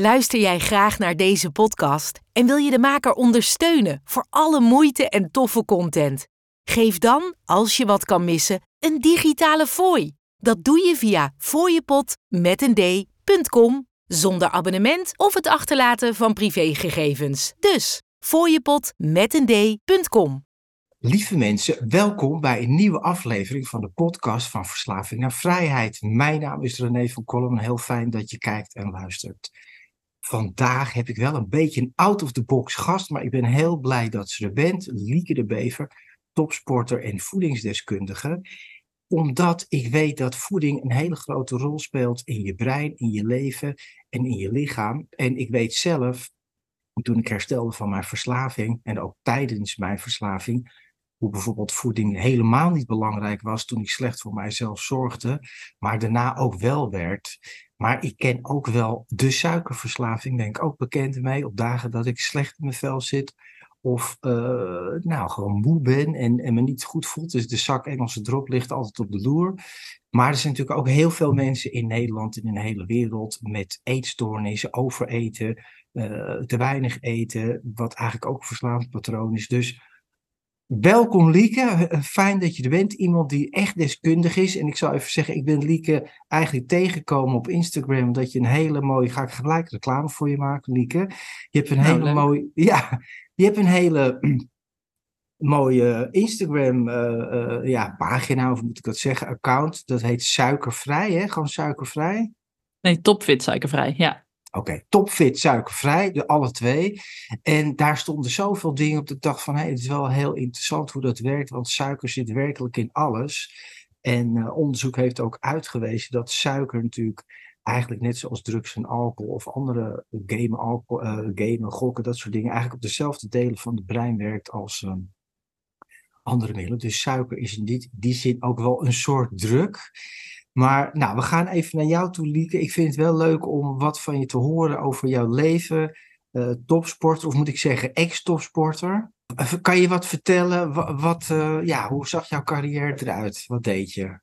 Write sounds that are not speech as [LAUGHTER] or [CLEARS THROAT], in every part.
Luister jij graag naar deze podcast en wil je de maker ondersteunen voor alle moeite en toffe content? Geef dan, als je wat kan missen, een digitale fooi. Dat doe je via fooiepot met een d.com zonder abonnement of het achterlaten van privégegevens. Dus fooiepot met een d.com. Lieve mensen, welkom bij een nieuwe aflevering van de podcast van Verslaving naar Vrijheid. Mijn naam is René van Kolm en heel fijn dat je kijkt en luistert. Vandaag heb ik wel een beetje een out-of-the-box gast, maar ik ben heel blij dat ze er bent. Lieke de Bever, topsporter en voedingsdeskundige. Omdat ik weet dat voeding een hele grote rol speelt in je brein, in je leven en in je lichaam. En ik weet zelf, toen ik herstelde van mijn verslaving en ook tijdens mijn verslaving, hoe bijvoorbeeld voeding helemaal niet belangrijk was toen ik slecht voor mijzelf zorgde, maar daarna ook wel werd. Maar ik ken ook wel de suikerverslaving, ben ik ook bekend mee op dagen dat ik slecht in mijn vel zit. Of uh, nou, gewoon moe ben en, en me niet goed voelt. Dus de zak Engelse drop ligt altijd op de loer. Maar er zijn natuurlijk ook heel veel mensen in Nederland en in de hele wereld met eetstoornissen, overeten, uh, te weinig eten, wat eigenlijk ook een verslavend patroon is. Dus Welkom Lieke, fijn dat je er bent. Iemand die echt deskundig is. En ik zou even zeggen, ik ben Lieke eigenlijk tegengekomen op Instagram. Dat je een hele mooie, ga ik gelijk reclame voor je maken Lieke. Je hebt een nou, hele mooie, [LAUGHS] ja, je hebt een hele [CLEARS THROAT] mooie Instagram uh, uh, ja, pagina, of moet ik dat zeggen, account. Dat heet Suikervrij, hè? Gewoon suikervrij. Nee, Topfit Suikervrij, ja. Oké, topfit, suikervrij, de alle twee. En daar stonden zoveel dingen op de dag van, hé, het is wel heel interessant hoe dat werkt, want suiker zit werkelijk in alles. En uh, onderzoek heeft ook uitgewezen dat suiker natuurlijk eigenlijk net zoals drugs en alcohol of andere gamen, alcohol, uh, gokken, dat soort dingen, eigenlijk op dezelfde delen van het brein werkt als uh, andere middelen. Dus suiker is in die, die zin ook wel een soort druk. Maar nou, we gaan even naar jou toe, Lieke. Ik vind het wel leuk om wat van je te horen over jouw leven. Uh, topsporter, of moet ik zeggen ex-topsporter. Kan je wat vertellen? Wat, uh, ja, hoe zag jouw carrière eruit? Wat deed je?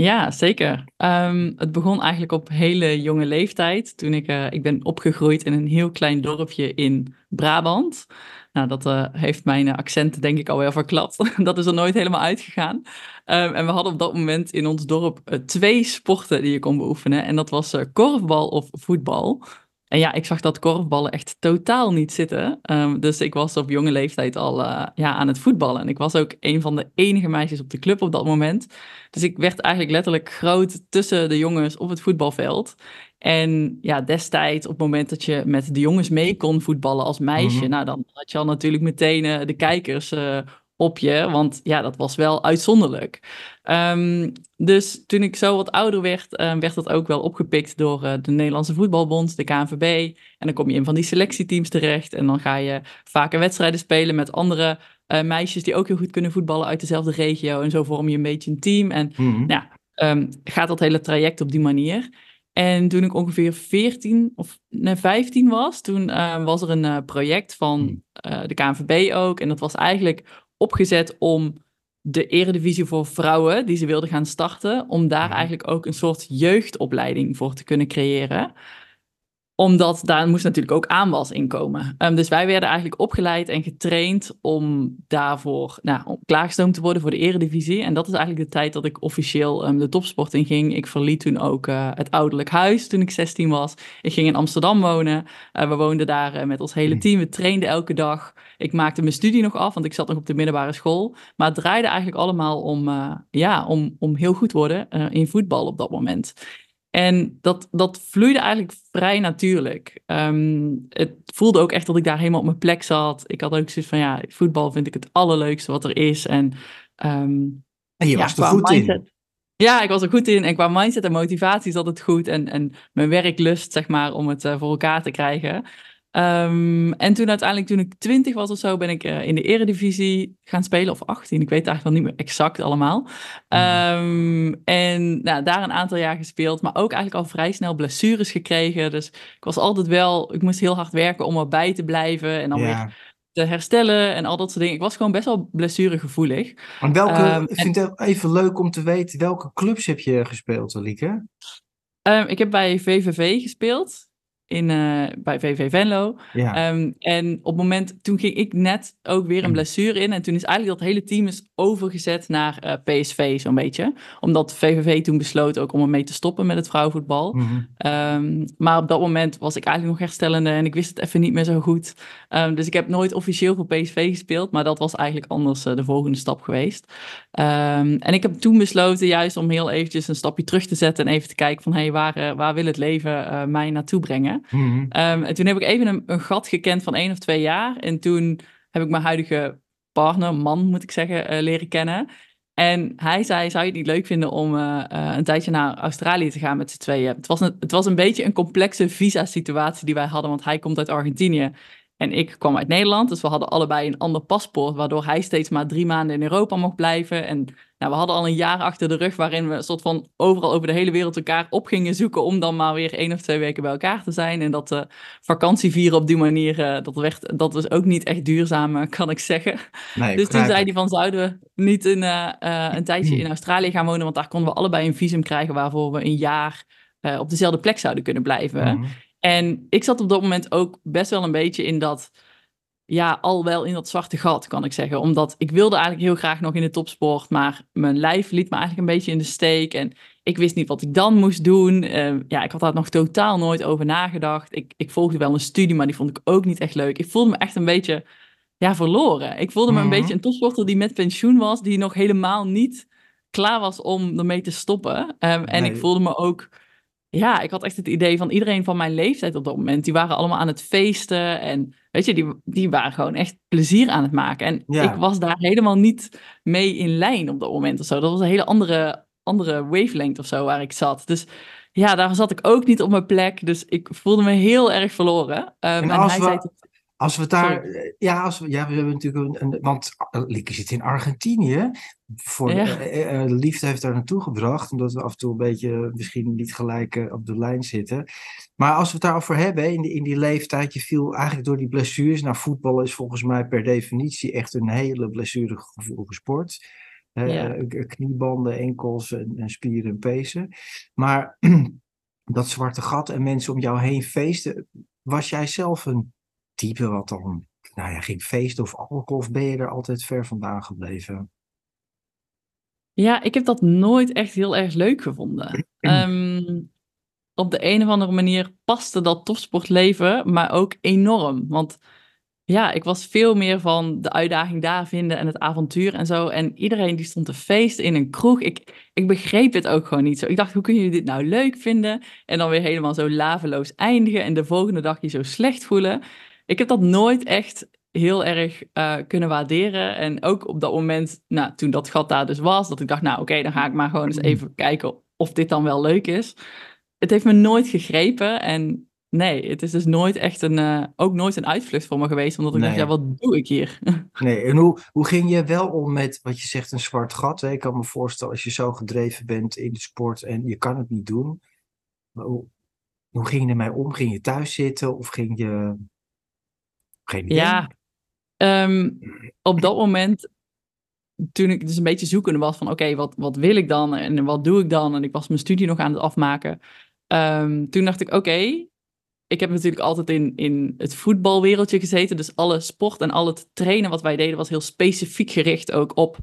Ja, zeker. Um, het begon eigenlijk op hele jonge leeftijd. Toen ik, uh, ik ben opgegroeid in een heel klein dorpje in Brabant. Nou, dat uh, heeft mijn accent denk ik alweer verklapt. [LAUGHS] dat is er nooit helemaal uitgegaan. Um, en we hadden op dat moment in ons dorp uh, twee sporten die je kon beoefenen. En dat was korfbal of voetbal. En ja, ik zag dat korfballen echt totaal niet zitten. Um, dus ik was op jonge leeftijd al uh, ja, aan het voetballen. En ik was ook een van de enige meisjes op de club op dat moment. Dus ik werd eigenlijk letterlijk groot tussen de jongens op het voetbalveld. En ja, destijds, op het moment dat je met de jongens mee kon voetballen als meisje, mm -hmm. nou dan had je al natuurlijk meteen uh, de kijkers uh, op je, want ja, dat was wel uitzonderlijk. Um, dus toen ik zo wat ouder werd, uh, werd dat ook wel opgepikt door uh, de Nederlandse Voetbalbond, de KNVB. En dan kom je in van die selectieteams terecht en dan ga je vaker wedstrijden spelen met andere uh, meisjes die ook heel goed kunnen voetballen uit dezelfde regio. En zo vorm je een beetje een team en mm -hmm. ja, um, gaat dat hele traject op die manier. En toen ik ongeveer 14 of nee, 15 was, toen uh, was er een uh, project van uh, de KNVB ook. En dat was eigenlijk opgezet om de eredivisie voor vrouwen, die ze wilden gaan starten, om daar eigenlijk ook een soort jeugdopleiding voor te kunnen creëren omdat daar moest natuurlijk ook aanwas in komen. Um, dus wij werden eigenlijk opgeleid en getraind om daarvoor nou, om klaargestoomd te worden voor de eredivisie. En dat is eigenlijk de tijd dat ik officieel um, de topsport in ging. Ik verliet toen ook uh, het ouderlijk huis toen ik 16 was. Ik ging in Amsterdam wonen. Uh, we woonden daar uh, met ons hele team. We trainden elke dag. Ik maakte mijn studie nog af, want ik zat nog op de middelbare school. Maar het draaide eigenlijk allemaal om, ja, om, om heel goed worden in voetbal op dat moment. En dat, dat vloeide eigenlijk vrij natuurlijk. Um, het voelde ook echt dat ik daar helemaal op mijn plek zat. Ik had ook zoiets van, ja, voetbal vind ik het allerleukste wat er is. En, um, en je ja, was er goed mindset, in. Ja, ik was er goed in. En qua mindset en motivatie zat het goed. En, en mijn werklust, zeg maar, om het uh, voor elkaar te krijgen. Um, en toen uiteindelijk, toen ik 20 was of zo, ben ik uh, in de eredivisie gaan spelen. Of 18, ik weet eigenlijk wel niet meer exact allemaal. Um, en nou, daar een aantal jaar gespeeld. Maar ook eigenlijk al vrij snel blessures gekregen. Dus ik was altijd wel, ik moest heel hard werken om erbij te blijven. En dan ja. weer te herstellen en al dat soort dingen. Ik was gewoon best wel blessuregevoelig. Maar welke, um, ik vind het even leuk om te weten, welke clubs heb je gespeeld, Lieke? Ik heb bij VVV gespeeld. In, uh, bij VV Venlo. Ja. Um, en op het moment, toen ging ik net ook weer een blessure in. En toen is eigenlijk dat hele team is overgezet naar uh, PSV zo'n beetje. Omdat VVV toen besloot ook om ermee te stoppen met het vrouwenvoetbal. Mm -hmm. um, maar op dat moment was ik eigenlijk nog herstellende en ik wist het even niet meer zo goed. Um, dus ik heb nooit officieel voor PSV gespeeld. Maar dat was eigenlijk anders uh, de volgende stap geweest. en ik heb toen besloten juist om heel eventjes een stapje terug te zetten. En even te kijken van, hé, hey, waar, waar wil het leven mij naartoe brengen? -hmm. Um, en toen heb ik even een, een, gat gekend van één of twee jaar. En toen heb ik mijn huidige partner, man moet ik zeggen, uh, leren kennen. En hij zei, zou je het niet leuk vinden om uh, uh, een tijdje naar Australië te gaan met z'n tweeën? Het was, een, het was een beetje een complexe visa-situatie die wij hadden, want hij komt uit Argentinië. En ik kwam uit Nederland, dus we hadden allebei een ander paspoort, waardoor hij steeds maar drie maanden in Europa mocht blijven. En nou, we hadden al een jaar achter de rug waarin we een soort van overal over de hele wereld elkaar op gingen zoeken om dan maar weer één of twee weken bij elkaar te zijn. En dat uh, vakantie vieren op die manier, uh, dat, werd, dat was ook niet echt duurzaam, uh, kan ik zeggen. Nee, dus toen zei hij van, zouden we niet in, een tijdje in Australië gaan wonen, want daar konden we allebei een visum krijgen waarvoor we een jaar op dezelfde plek zouden kunnen blijven. Mm -hmm. En ik zat op dat moment ook best wel een beetje in dat, ja, al wel in dat zwarte gat, kan ik zeggen. Omdat ik wilde eigenlijk heel graag nog in de topsport, maar mijn lijf liet me eigenlijk een beetje in de steek. En ik wist niet wat ik dan moest doen. Uh, ja, ik had daar nog totaal nooit over nagedacht. Ik, ik volgde wel een studie, maar die vond ik ook niet echt leuk. Ik voelde me echt een beetje, ja, verloren. Ik voelde me Mhm. een beetje een topsporter die met pensioen was, die nog helemaal niet klaar was om ermee te stoppen. Um, en Nee. ik voelde me ook ja, ik had echt het idee van iedereen van mijn leeftijd op dat moment. Die waren allemaal aan het feesten. En weet je, die, die waren gewoon echt plezier aan het maken. En Ja. ik was daar helemaal niet mee in lijn op dat moment of zo. Dat was een hele andere, andere wavelength of zo waar ik zat. Dus ja, daar zat ik ook niet op mijn plek. Dus ik voelde me heel erg verloren. Um, en als hij we- zei Als we daar, ja, als we, ja, we hebben natuurlijk een, want eh, Lieke zit in Argentinië. Voor Ja. eh, eh, de liefde heeft daar naartoe gebracht, omdat we af en toe een beetje misschien niet gelijk op de lijn zitten. Maar als we het daarover hebben, in die, in die leeftijd, je viel eigenlijk door die blessures. Nou, voetbal is volgens mij per definitie echt een hele blessuregevoelige sport. Eh, Ja. eh, kniebanden, enkels en, en spieren en pezen. Maar [CLEARS THROAT] dat zwarte gat en mensen om jou heen feesten, was jij zelf een type wat dan, nou ja, ging feesten of alcohol, of ben je er altijd ver vandaan gebleven? Ja, ik heb dat nooit echt heel erg leuk gevonden. [CLEARS THROAT] Ehm, op de een of andere manier paste dat topsportleven, maar ook enorm. Want ja, ik was veel meer van de uitdaging daar vinden en het avontuur en zo. En iedereen die stond te feesten in een kroeg. Ik, ik begreep het ook gewoon niet zo. Ik dacht, hoe kunnen jullie dit nou leuk vinden? En dan weer helemaal zo laveloos eindigen en de volgende dag je zo slecht voelen. Ik heb dat nooit echt heel erg eh, kunnen waarderen. En ook op dat moment, nou, toen dat gat daar dus was, dat ik dacht, nou oké, dan ga ik maar gewoon eens even kijken of dit dan wel leuk is. Het heeft me nooit gegrepen en nee, het is dus nooit echt een, eh, ook nooit een uitvlucht voor me geweest, omdat ik dacht, ja, wat doe ik hier? [LAUGHS] Nee, en hoe, hoe ging je wel om met wat je zegt, een zwart gat? Hè? Ik kan me voorstellen als je zo gedreven bent in de sport en je kan het niet doen. Maar Hoe, hoe ging je ermee om? Ging je thuis zitten of ging je. Geen idee. Ja, ehm, op dat moment, toen ik dus een beetje zoekende was van, oké, wat, wat wil ik dan en wat doe ik dan? En ik was mijn studie nog aan het afmaken. Ehm, toen dacht ik, oké, ik heb natuurlijk altijd in, in het voetbalwereldje gezeten. Dus alle sport en al het trainen wat wij deden was heel specifiek gericht ook op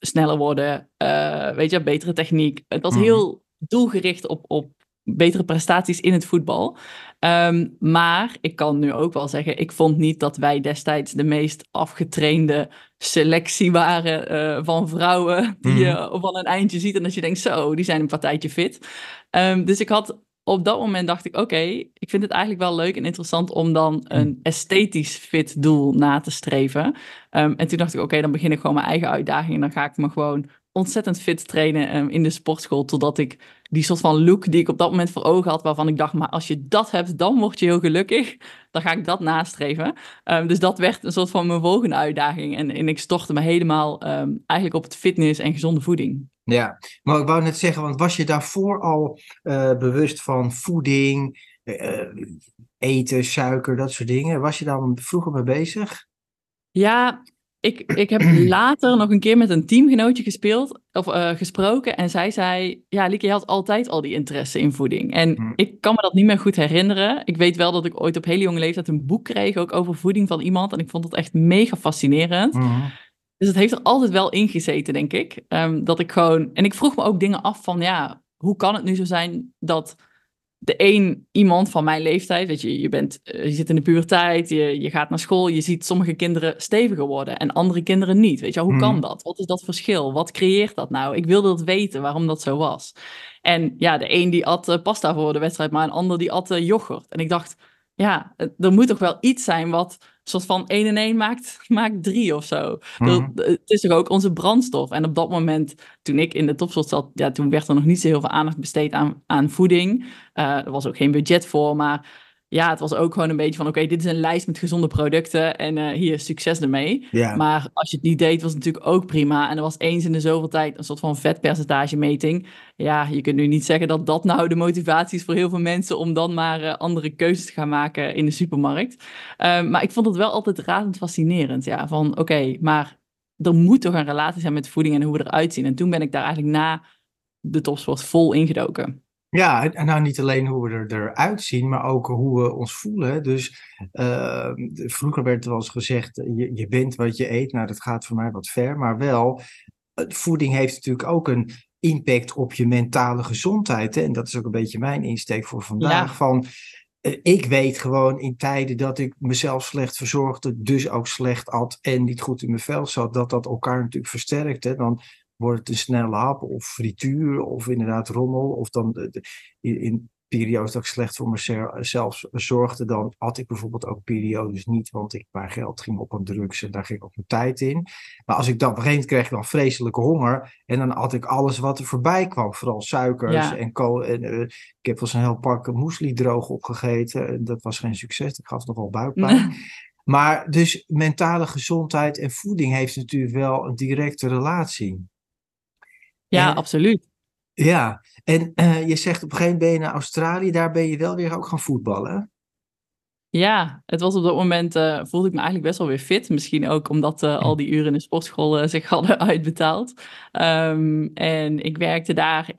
sneller worden, eh, weet je, betere techniek. Het was Mhm. heel doelgericht op, op betere prestaties in het voetbal. Ehm, maar ik kan nu ook wel zeggen, ik vond niet dat wij destijds de meest afgetrainde selectie waren eh, van vrouwen die je van een eindje ziet en dat je denkt, zo, die zijn een partijtje fit. Ehm, dus ik had op dat moment dacht ik, oké, ik vind het eigenlijk wel leuk en interessant om dan een esthetisch fit doel na te streven. Ehm, en toen dacht ik, oké, dan begin ik gewoon mijn eigen uitdaging en dan ga ik me gewoon ontzettend fit trainen ehm, in de sportschool, totdat ik die soort van look die ik op dat moment voor ogen had, waarvan ik dacht, maar als je dat hebt, dan word je heel gelukkig. [LAUGHS] Dan ga ik dat nastreven. Ehm, dus dat werd een soort van mijn volgende uitdaging. En, en ik stortte me helemaal ehm, eigenlijk op het fitness en gezonde voeding. Ja, maar ik wou net zeggen, want was je daarvoor al eh, bewust van voeding, eh, eten, suiker, dat soort dingen? Was je daar vroeger mee bezig? Ja, ik, ik heb [CLEARS THROAT] later nog een keer met een teamgenootje gespeeld of uh, gesproken. En zij zei: Ja, Lieke, je had altijd al die interesse in voeding. En Hm. ik kan me dat niet meer goed herinneren. Ik weet wel dat ik ooit op hele jonge leeftijd een boek kreeg, ook over voeding van iemand. En ik vond het echt mega fascinerend. Mhm. Dus het heeft er altijd wel in gezeten, denk ik. Ehm, dat ik gewoon. En ik vroeg me ook dingen af van: Ja, hoe kan het nu zo zijn dat de een iemand van mijn leeftijd, weet je, je, bent, eh, je zit in de puberteit, je, je gaat naar school, je ziet sommige kinderen steviger worden en andere kinderen niet. Weet je, hoe kan Mhm. dat? Wat is dat verschil? Wat creëert dat nou? Ik wilde dat weten, waarom dat zo was. En ja, de een die at eh, pasta voor de wedstrijd, maar een ander die at eh, yoghurt. En ik dacht, ja, er moet toch wel iets zijn wat soort van 1 en 1 maakt, maakt 3 of zo. Mhm. Er- Het is toch ook onze brandstof. En op dat moment, toen ik in de topsport zat, ja, toen werd er nog niet zo heel veel aandacht besteed aan, aan voeding. Eh, er was ook geen budget voor, maar ja, het was ook gewoon een beetje van, oké, dit is een lijst met gezonde producten en eh, hier, succes ermee. Ja. Maar als je het niet deed, was het natuurlijk ook prima. En er was eens in de zoveel tijd een soort van vetpercentage meting. Ja, je kunt nu niet zeggen dat dat nou de motivatie is voor heel veel mensen om dan maar eh, andere keuzes te gaan maken in de supermarkt. Um, maar ik vond het wel altijd razend fascinerend. Ja, van oké, maar er moet toch een relatie zijn met voeding en hoe we eruit zien. En toen ben ik daar eigenlijk na de topsport vol ingedoken. Ja, en- nou niet alleen hoe we er, eruit zien, maar ook hoe we ons voelen. Dus eh, de- vroeger werd er wel eens gezegd, eh, je, je bent wat je eet. Nou, dat gaat voor mij wat ver, maar wel, voeding heeft natuurlijk ook een impact op je mentale gezondheid. Hè? En dat is ook een beetje mijn insteek voor vandaag. Ja. Van, eh, ik weet gewoon in tijden dat ik mezelf slecht verzorgde, dus ook slecht at en niet goed in mijn vel zat, dat dat elkaar natuurlijk versterkt. Hè? Dan wordt het een snelle hap of frituur of inderdaad rommel. Of dan de- de- in, periodes dat ik slecht voor mezelf zorgde, dan had ik bijvoorbeeld ook periodes niet, want ik, mijn geld ging op aan drugs en daar ging ook mijn tijd in. Maar als ik dan op een gegeven moment kreeg ik dan vreselijke honger en dan had ik alles wat er voorbij kwam, vooral suikers Ja. en kool. En, eh, ik heb wel eens een heel pak muesli droog opgegeten en dat was geen succes, dat gaf nogal buikpijn. [LAUGHS] Maar dus mentale gezondheid en voeding heeft natuurlijk wel een directe relatie. Ja, En- absoluut. Ja, en eh, je zegt op een gegeven moment ben je naar Australië, daar ben je wel weer ook gaan voetballen. Ja, het was op dat moment, eh, voelde ik me eigenlijk best wel weer fit. Misschien ook omdat eh, al die uren in de sportschool zich [LAUGHS] hadden uitbetaald. Ehm, en ik werkte daar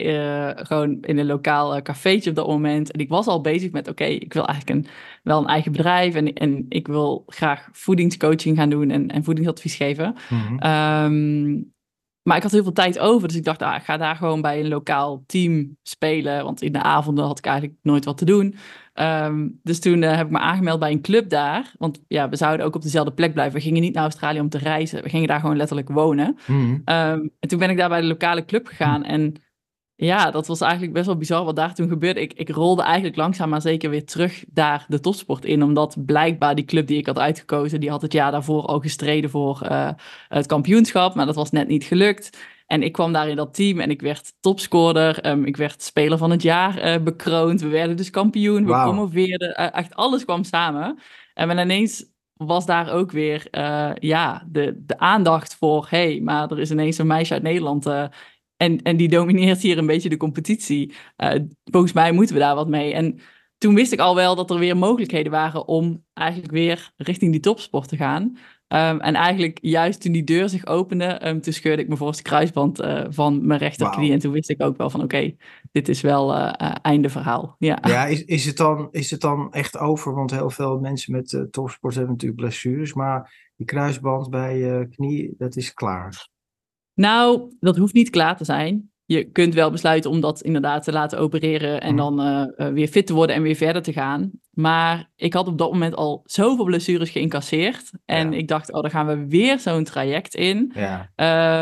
gewoon in een lokaal cafeetje op dat moment. En ik was al bezig met, oké, ik wil eigenlijk een, wel een eigen bedrijf. En, en ik wil graag voedingscoaching gaan doen en, en voedingsadvies geven. Ehm, maar ik had heel veel tijd over, dus ik dacht, ah, ik ga daar gewoon bij een lokaal team spelen. Want in de avonden had ik eigenlijk nooit wat te doen. Ehm, dus toen eh, heb ik me aangemeld bij een club daar. Want ja, we zouden ook op dezelfde plek blijven. We gingen niet naar Australië om te reizen. We gingen daar gewoon letterlijk wonen. Mhm. Ehm, en toen ben ik daar bij de lokale club gegaan. En ja, dat was eigenlijk best wel bizar wat daar toen gebeurde. Ik, ik rolde eigenlijk langzaam maar zeker weer terug daar de topsport in. Omdat blijkbaar die club die ik had uitgekozen, die had het jaar daarvoor al gestreden voor eh, het kampioenschap. Maar dat was net niet gelukt. En ik kwam daar in dat team en ik werd topscorer. Ehm, ik werd speler van het jaar eh, bekroond. We werden dus kampioen. We Wauw. promoveerden. Eh, echt alles kwam samen. En dan ineens was daar ook weer ja, de, de aandacht voor... hé, hey, maar er is ineens een meisje uit Nederland... eh, en, en die domineert hier een beetje de competitie. Eh, volgens mij moeten we daar wat mee. En toen wist ik al wel dat er weer mogelijkheden waren om eigenlijk weer richting die topsport te gaan. Um, en eigenlijk juist toen die deur zich opende, um, toen scheurde ik mijn voorste kruisband uh, van mijn rechterknie. En toen wist ik ook wel van oké, okay, dit is wel uh, einde verhaal. Ja, ja is, is, het dan, is het dan echt over? Want heel veel mensen met uh, topsport hebben natuurlijk blessures. Maar die kruisband bij je knie, dat is klaar. Nou, dat hoeft niet klaar te zijn. Je kunt wel besluiten om dat inderdaad te laten opereren en dan uh, uh, weer fit te worden en weer verder te gaan. Maar ik had op dat moment al zoveel blessures geïncasseerd. En Ja. ik dacht, oh, dan gaan we weer zo'n traject in. Ja.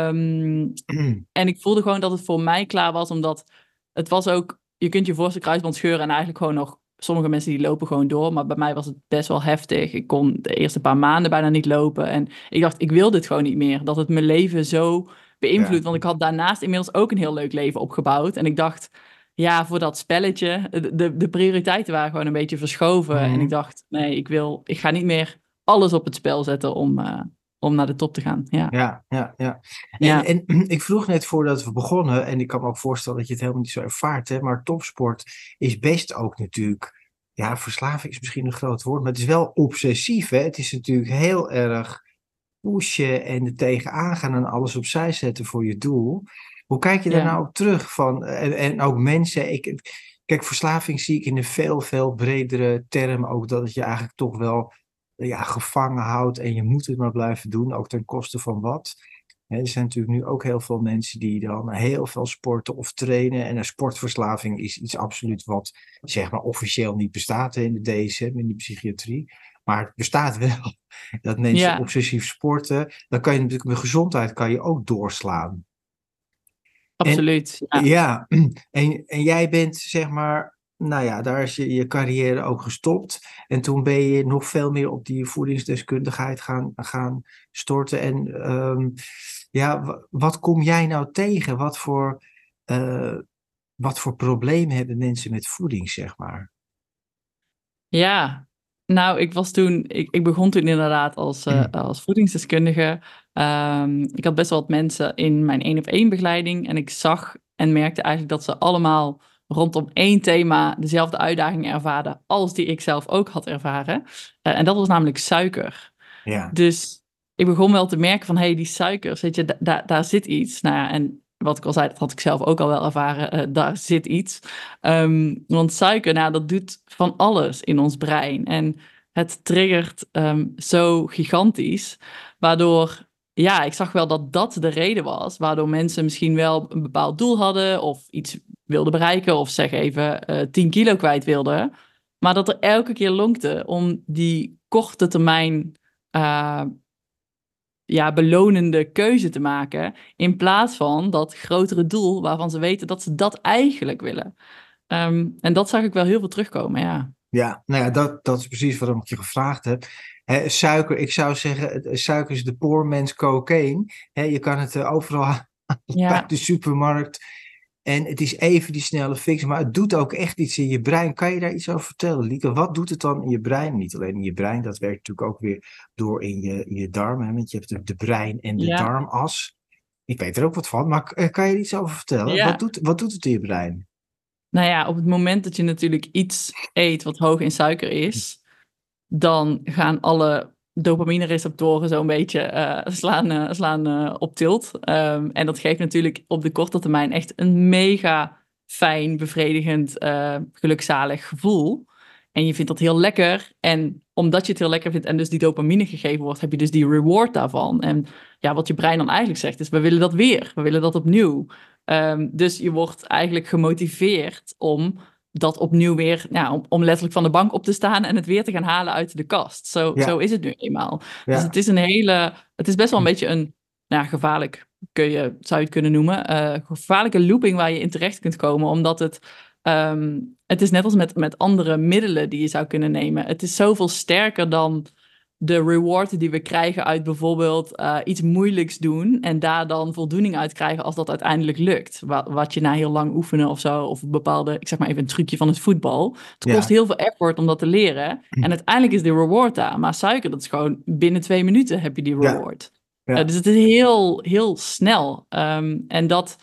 Um, [CLEARS THROAT] en ik voelde gewoon dat het voor mij klaar was, omdat het was ook, je kunt je voorste kruisband scheuren en eigenlijk gewoon nog, sommige mensen die lopen gewoon door. Maar bij mij was het best wel heftig. Ik kon de eerste paar maanden bijna niet lopen. En ik dacht, ik wil dit gewoon niet meer. Dat het mijn leven zo beïnvloed. Ja. Want ik had daarnaast inmiddels ook een heel leuk leven opgebouwd. En ik dacht, ja, voor dat spelletje, de, de, prioriteiten waren gewoon een beetje verschoven. Mhm. En ik dacht, nee, ik wil, ik ga niet meer alles op het spel zetten om, uh, om naar de top te gaan. Ja, ja, ja. ja. En, Ja. en [CLEARS THROAT] ik vroeg net voordat we begonnen, en ik kan me ook voorstellen dat je het helemaal niet zo ervaart, hè, maar topsport is best ook natuurlijk, ja, verslaving is misschien een groot woord, maar het is wel obsessief. Hè? Het is natuurlijk heel erg pushen en er tegenaan gaan en alles opzij zetten voor je doel. Hoe kijk je daar Ja. nou op terug? Van, en, en ook mensen, ik, kijk, verslaving zie ik in een veel, veel bredere term. Ook dat het je eigenlijk toch wel ja, gevangen houdt en je moet het maar blijven doen, ook ten koste van wat. Er zijn natuurlijk nu ook heel veel mensen die dan heel veel sporten of trainen. En een sportverslaving is iets absoluut wat zeg maar officieel niet bestaat in de DSM, in de psychiatrie. Maar het bestaat wel [LAUGHS] dat mensen Ja. obsessief sporten. Dan kan je natuurlijk met gezondheid kan je ook doorslaan. Absoluut. Ja. Ja, [CLEARS THROAT] en, en jij bent zeg maar, nou ja, daar is je, je carrière ook gestopt. En toen ben je nog veel meer op die voedingsdeskundigheid gaan, gaan storten. En ehm, ja, wa- wat kom jij nou tegen? Wat voor, eh, wat voor problemen hebben mensen met voeding, zeg maar? Ja, nou, ik was toen, ik, ik begon toen inderdaad als, eh, als voedingsdeskundige. Ehm, ik had best wel wat mensen in mijn één op één begeleiding en ik zag en merkte eigenlijk dat ze allemaal rondom één thema dezelfde uitdaging ervaarden als die ik zelf ook had ervaren. Eh, en dat was namelijk suiker. Ja, Dus ik begon wel te merken van, hé, hey, die suikers, weet je, da- da- daar zit iets. Nou ja, en wat ik al zei, dat had ik zelf ook al wel ervaren, eh, daar zit iets. Ehm, want suiker, nou, dat doet van alles in ons brein. En het triggert ehm, zo gigantisch, waardoor, ja, ik zag wel dat dat de reden was, waardoor mensen misschien wel een bepaald doel hadden of iets wilden bereiken of zeg even eh 10 kilo kwijt wilden. Maar dat er elke keer lonkte om die korte termijn eh, ja, belonende keuze te maken. In plaats van dat grotere doel waarvan ze weten dat ze dat eigenlijk willen. Ehm, en dat zag ik wel heel veel terugkomen, ja. ja nou ja, dat, dat is precies waarom ik je gevraagd heb. Suiker, ik zou zeggen, suiker is de poor man's cocaine. Hè, je kan het eh, overal [LAUGHS] bij Ja, de supermarkt. En het is even die snelle fix, maar het doet ook echt iets in je brein. Kan je daar iets over vertellen, Lieke? Wat doet het dan in je brein? Niet alleen in je brein, dat werkt natuurlijk ook weer door in je, in je darmen. Want je hebt de, de brein en de Ja. darmas. Ik weet er ook wat van, maar eh, kan je er iets over vertellen? Ja. Wat, doet, wat doet het in je brein? nou ja, op het moment dat je natuurlijk iets eet wat hoog in suiker is, dan gaan alle dopamine-receptoren zo'n beetje eh, slaan, eh, slaan eh, op tilt. Ehm, en dat geeft natuurlijk op de korte termijn echt een mega fijn, bevredigend, gelukzalig gevoel. En je vindt dat heel lekker. En omdat je het heel lekker vindt en dus die dopamine gegeven wordt, heb je dus die reward daarvan. En ja, wat je brein dan eigenlijk zegt is, we willen dat weer. We willen dat opnieuw. Ehm, dus je wordt eigenlijk gemotiveerd om dat opnieuw weer, ja, om, om letterlijk van de bank op te staan en het weer te gaan halen uit de kast. Zo, Ja. zo is het nu eenmaal. Ja. Dus het is een hele, het is best wel een beetje een, nou, gevaarlijk, kun je, zou je het kunnen noemen, eh, gevaarlijke looping waar je in terecht kunt komen, omdat het, ehm, het is net als met, met andere middelen die je zou kunnen nemen. Het is zoveel sterker dan de reward die we krijgen uit bijvoorbeeld eh, iets moeilijks doen en daar dan voldoening uit krijgen als dat uiteindelijk lukt. Wat, wat je na heel lang oefenen of zo, of een bepaalde, ik zeg maar even een trucje van het voetbal. Het Ja. kost heel veel effort om dat te leren. En uiteindelijk is de reward daar. Maar suiker, dat is gewoon binnen twee minuten heb je die reward. Ja. Eh, dus het is heel, heel snel. Ehm, en dat,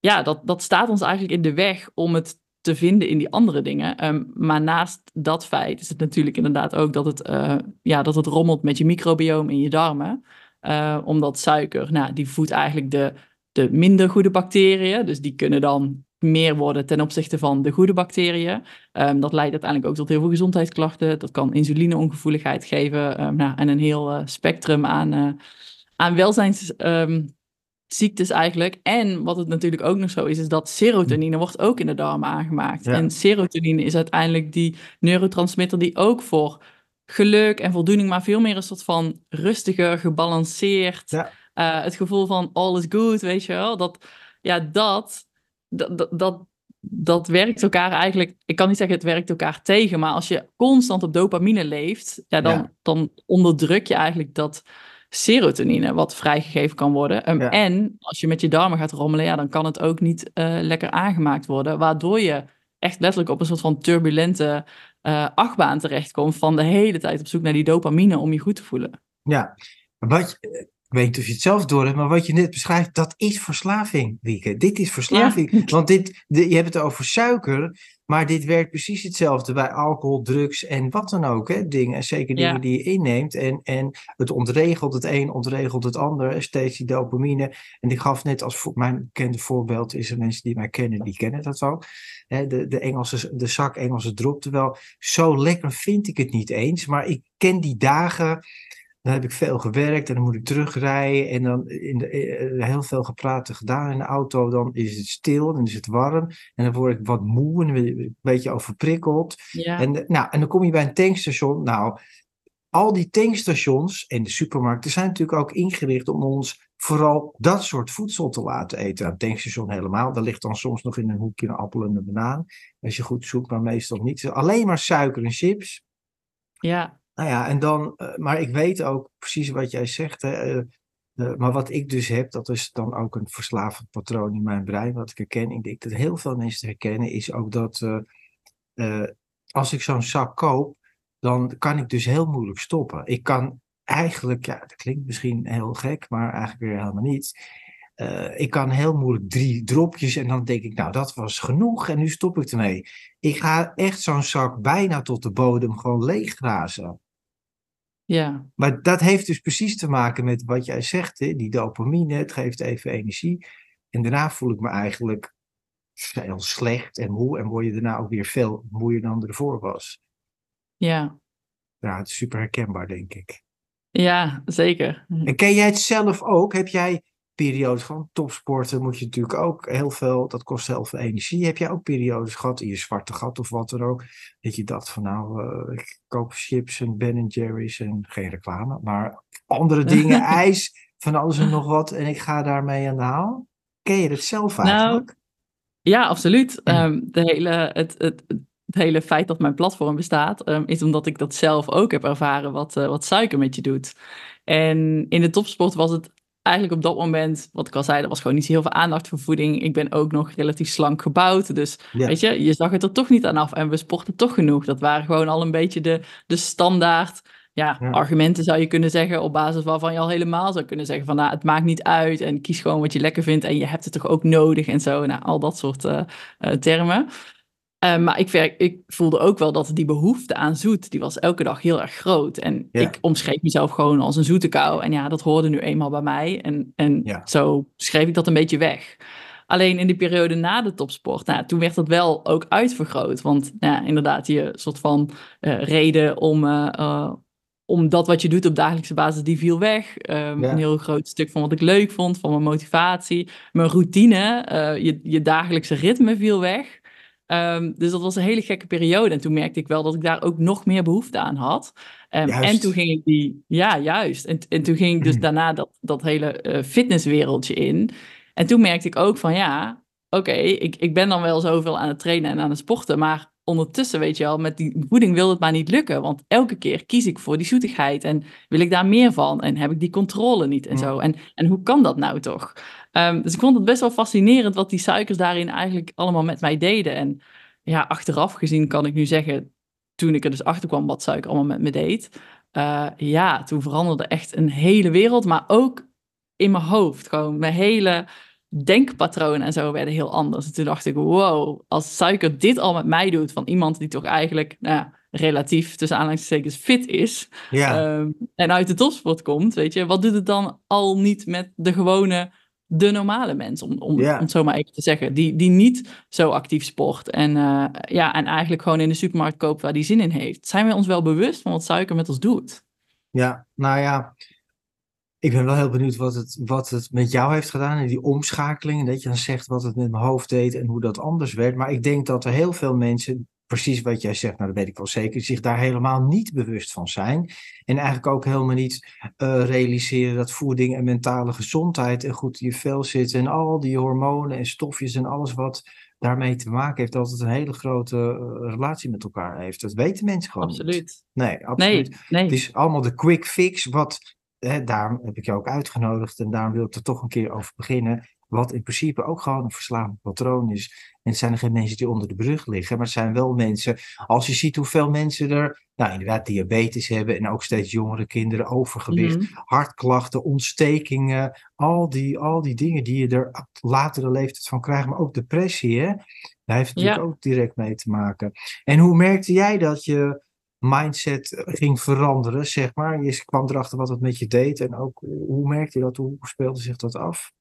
ja, dat, dat staat ons eigenlijk in de weg om het te vinden in die andere dingen. Ehm, maar naast dat feit is het natuurlijk inderdaad ook dat het, eh, ja, dat het rommelt met je microbioom in je darmen. Eh, omdat suiker, nou, die voedt eigenlijk de, de minder goede bacteriën. Dus die kunnen dan meer worden ten opzichte van de goede bacteriën. Ehm, dat leidt uiteindelijk ook tot heel veel gezondheidsklachten. Dat kan insulineongevoeligheid geven. ehm, nou, en een heel eh, spectrum aan, aan welzijnsziektes eigenlijk. En wat het natuurlijk ook nog zo is, is dat serotonine wordt ook in de darmen aangemaakt. Ja. En serotonine is uiteindelijk die neurotransmitter die ook voor geluk en voldoening, maar veel meer een soort van rustiger, gebalanceerd, Ja. eh, het gevoel van all is good, weet je wel. Dat, ja, dat, dat, dat, dat, dat werkt elkaar eigenlijk, ik kan niet zeggen het werkt elkaar tegen, maar als je constant op dopamine leeft, ja, dan, Ja. dan onderdruk je eigenlijk dat serotonine wat vrijgegeven kan worden. Um, Ja. En als je met je darmen gaat rommelen, ja, dan kan het ook niet eh, lekker aangemaakt worden, waardoor je echt letterlijk op een soort van turbulente eh, achtbaan terechtkomt van de hele tijd op zoek naar die dopamine om je goed te voelen. Ja, wat, je- ik weet niet of je het zelf door hebt, maar wat je net beschrijft, dat is verslaving, Wieke. Dit is verslaving. Want dit, de- je hebt het over suiker. Maar dit werkt precies hetzelfde bij alcohol, drugs en wat dan ook. Hè? Dingen, zeker dingen Ja. die je inneemt. En, en het ontregelt het een, ontregelt het ander. Steeds die dopamine. En ik gaf net als voor, mijn bekende voorbeeld is er mensen die mij kennen, die kennen dat ook. Hè, de, de, Engelse, de zak Engelse drop. Terwijl zo lekker vind ik het niet eens. Maar ik ken die dagen. Dan heb ik veel gewerkt en dan moet ik terugrijden. En dan in de, eh, heel veel gepraat en gedaan in de auto. Dan is het stil, dan is het warm. En dan word ik wat moe en een beetje overprikkeld. Ja. En, eh, nou, en dan kom je bij een tankstation. Nou, al die tankstations en de supermarkten zijn natuurlijk ook ingericht om ons vooral dat soort voedsel te laten eten. Nou, Een tankstation helemaal. Daar ligt dan soms nog in een hoekje een appel en een banaan. Als je goed zoekt, maar meestal niet. Alleen maar suiker en chips. ja. Nou ja, en dan, eh, maar ik weet ook precies wat jij zegt. Hè, eh, eh, maar wat ik dus heb, dat is dan ook een verslavend patroon in mijn brein, wat ik herken. Ik denk dat heel veel mensen herkennen, is ook dat als ik zo'n zak koop, dan kan ik dus heel moeilijk stoppen. Ik kan eigenlijk, ja, dat klinkt misschien heel gek, maar eigenlijk weer helemaal niet. Ik kan heel moeilijk drie dropjes en dan denk ik, nou, dat was genoeg en nu stop ik ermee. Ik ga echt zo'n zak bijna tot de bodem gewoon leeggrazen. Ja. Maar dat heeft dus precies te maken met wat jij zegt, hè? die dopamine, het geeft even energie. En daarna voel ik me eigenlijk heel slecht en moe en word je daarna ook weer veel moeier dan ervoor was. Ja. Ja, het is super herkenbaar, denk ik. Ja, zeker. En ken jij het zelf ook? Heb jij periodes van topsporten, moet je natuurlijk ook heel veel, dat kost heel veel energie. Heb jij ook periodes gehad in je zwarte gat of wat dan ook, dat je dacht van nou, eh, ik koop chips en Ben Jerry's en geen reclame, maar andere [LAUGHS] dingen, ijs, van alles en nog wat en ik ga daarmee aan de haal? Ken je het zelf Nou, eigenlijk? Ja, absoluut. Mm. Ehm, de hele, het, het, het hele feit dat mijn platform bestaat, ehm, is omdat ik dat zelf ook heb ervaren wat, eh, wat suiker met je doet. En in de topsport was het eigenlijk op dat moment, wat ik al zei, er was gewoon niet zo heel veel aandacht voor voeding. Ik ben ook nog relatief slank gebouwd. Dus Ja. weet je, je zag het er toch niet aan af. En we sporten toch genoeg. Dat waren gewoon al een beetje de, de standaard ja, Ja. argumenten zou je kunnen zeggen, op basis waarvan je al helemaal zou kunnen zeggen van nou, het maakt niet uit en kies gewoon wat je lekker vindt en je hebt het toch ook nodig en zo. Nou, al dat soort eh, termen. Eh, maar ik, ver- ik voelde ook wel dat die behoefte aan zoet, die was elke dag heel erg groot. En Ja. ik omschreef mezelf gewoon als een zoete kou. En ja, dat hoorde nu eenmaal bij mij. En, en Ja. zo schreef ik dat een beetje weg. Alleen in die periode na de topsport, nou, toen werd dat wel ook uitvergroot. Want ja, inderdaad, je soort van eh, reden om, eh, om dat wat je doet op dagelijkse basis, die viel weg. Ehm, Ja. Een heel groot stuk van wat ik leuk vond, van mijn motivatie. Mijn routine, je, je dagelijkse ritme viel weg. Ehm, dus dat was een hele gekke periode. En toen merkte ik wel dat ik daar ook nog meer behoefte aan had. Juist. en toen ging ik die, ja, juist. En, en toen ging ik dus [CLEARS THROAT] daarna dat, dat hele eh, fitnesswereldje in. En toen merkte ik ook van ja, oké, ik, ik ben dan wel zoveel aan het trainen en aan het sporten. Maar ondertussen, weet je wel, met die voeding wil het maar niet lukken. Want elke keer kies ik voor die zoetigheid. En wil ik daar meer van? En heb ik die controle niet en zo? En, en hoe kan dat nou toch? Ehm, dus ik vond het best wel fascinerend wat die suikers daarin eigenlijk allemaal met mij deden. En ja, achteraf gezien kan ik nu zeggen, toen ik er dus achter kwam wat suiker allemaal met me deed. eh, ja, toen veranderde echt een hele wereld, maar ook in mijn hoofd. Gewoon mijn hele denkpatroon en zo werden heel anders. En toen dacht ik, wow, als suiker dit al met mij doet, van iemand die toch eigenlijk nou ja, relatief tussen aanhalingstekens fit is, Ja, Ehm, en uit de topsport komt, weet je, wat doet het dan al niet met de gewone, de normale mens, om, om, Ja. om het zo maar even te zeggen, die, die niet zo actief sport en, eh, ja, en eigenlijk gewoon in de supermarkt koopt waar die zin in heeft. Zijn we ons wel bewust van wat suiker met ons doet? ja, nou ja. Ik ben wel heel benieuwd wat het, wat het met jou heeft gedaan en die omschakeling. En dat je dan zegt wat het met mijn hoofd deed en hoe dat anders werd. Maar ik denk dat er heel veel mensen, precies wat jij zegt, nou dat weet ik wel zeker, zich daar helemaal niet bewust van zijn. En eigenlijk ook helemaal niet eh, realiseren dat voeding en mentale gezondheid en goed in je vel zitten. En al die hormonen en stofjes en alles wat daarmee te maken heeft, dat het een hele grote eh, relatie met elkaar heeft. Dat weten mensen gewoon niet. Absoluut. Nee, absoluut. Nee, nee. Het is allemaal de quick fix, wat, hè, daarom heb ik je ook uitgenodigd en daarom wil ik er toch een keer over beginnen. Wat in principe ook gewoon een verslavend patroon is. En het zijn er geen mensen die onder de brug liggen, maar het zijn wel mensen, als je ziet hoeveel mensen er, nou inderdaad, diabetes hebben en ook steeds jongere kinderen, overgewicht, Mhm. hartklachten, ontstekingen, al die, al die dingen die je er op latere leeftijd van krijgt, maar ook depressie. Hè? Daar heeft natuurlijk ook direct mee te maken. En hoe merkte jij dat je mindset ging veranderen, zeg maar? Je kwam erachter wat het met je deed en ook hoe merkte je dat? Hoe speelde zich dat af?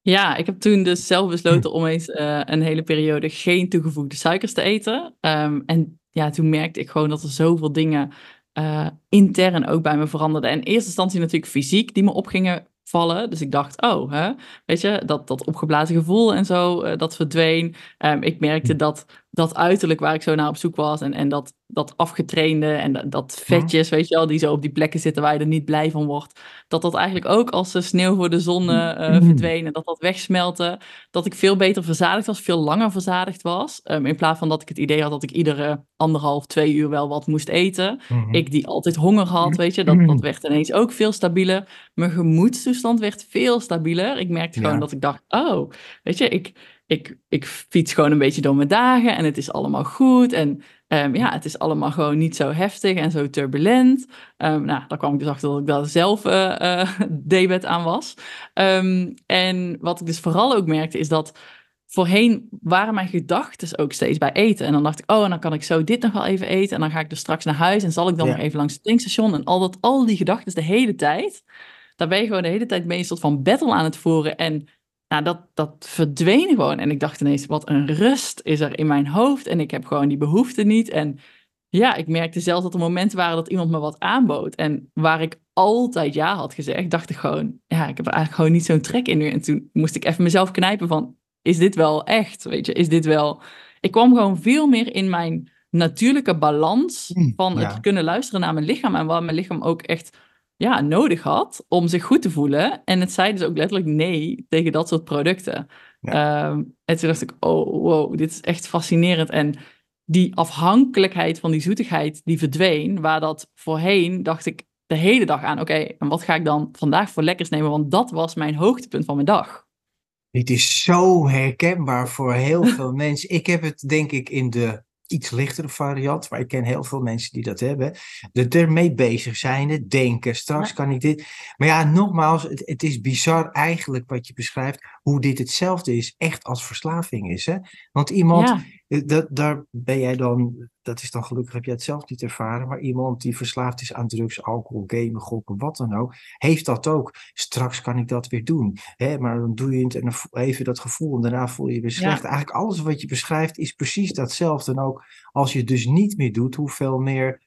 Ja, ik heb toen dus zelf besloten om eens uh, een hele periode geen toegevoegde suikers te eten. Um, en ja, toen merkte ik gewoon dat er zoveel dingen uh, intern ook bij me veranderden. En in eerste instantie natuurlijk fysiek die me opgingen vallen. Dus ik dacht, oh, hè, weet je, dat, dat opgeblazen gevoel en zo, uh, dat verdween. Um, ik merkte hm. dat dat uiterlijk waar ik zo naar op zoek was en, en dat, dat afgetrainde en dat, dat vetjes, weet je wel, die zo op die plekken zitten waar je er niet blij van wordt, dat dat eigenlijk ook als de sneeuw voor de zon uh, verdween en dat dat wegsmelte, dat ik veel beter verzadigd was, veel langer verzadigd was, um, in plaats van dat ik het idee had dat ik iedere anderhalf, twee uur wel wat moest eten. Mm-hmm. Ik die altijd honger had, weet je, dat, dat werd ineens ook veel stabieler. Mijn gemoedstoestand werd veel stabieler. Ik merkte gewoon dat ik dacht, oh, weet je, ik ik, ik fiets gewoon een beetje door mijn dagen en het is allemaal goed. En um, ja, het is allemaal gewoon niet zo heftig en zo turbulent. Um, nou, daar kwam ik dus achter dat ik daar zelf uh, uh, [LAUGHS] debet aan was. Um, en wat ik dus vooral ook merkte is dat voorheen waren mijn gedachten ook steeds bij eten. En dan dacht ik, oh, en dan kan ik zo dit nog wel even eten. En dan ga ik dus straks naar huis en zal ik dan nog even langs het tankstation. En al, dat, al die gedachten de hele tijd. Daar ben je gewoon de hele tijd mee een soort van battle aan het voeren. En nou, dat, dat verdween gewoon. En ik dacht ineens, wat een rust is er in mijn hoofd. En ik heb gewoon die behoefte niet. En ja, ik merkte zelfs dat er momenten waren dat iemand me wat aanbood. En waar ik altijd ja had gezegd, dacht ik gewoon, ja, ik heb er eigenlijk gewoon niet zo'n trek in nu. En toen moest ik even mezelf knijpen van, is dit wel echt? Weet je, is dit wel... Ik kwam gewoon veel meer in mijn natuurlijke balans hm, van het kunnen luisteren naar mijn lichaam. En waar mijn lichaam ook echt ja, nodig had om zich goed te voelen. En het zei dus ook letterlijk nee tegen dat soort producten. Ehm, en toen dacht ik, oh wow, dit is echt fascinerend. En die afhankelijkheid van die zoetigheid, die verdween. Waar dat voorheen, dacht ik de hele dag aan, oké, en wat ga ik dan vandaag voor lekkers nemen? Want dat was mijn hoogtepunt van mijn dag. Dit is zo herkenbaar voor heel veel [LAUGHS] mensen. Ik heb het denk ik in de iets lichtere variant, maar ik ken heel veel mensen die dat hebben. De ermee bezig zijn, denken, straks kan ik dit. Maar ja, nogmaals, het, het, is bizar eigenlijk wat je beschrijft, hoe dit hetzelfde is, echt als verslaving is. Hè? Want iemand, eh, dat, daar ben jij dan, dat is dan gelukkig, heb jij het zelf niet ervaren, maar iemand die verslaafd is aan drugs, alcohol, gamen, gokken, wat dan ook, heeft dat ook. Straks kan ik dat weer doen. Hè? Maar dan doe je het en dan even dat gevoel en daarna voel je je weer slecht. Eigenlijk alles wat je beschrijft is precies datzelfde. En ook als je het dus niet meer doet, hoeveel meer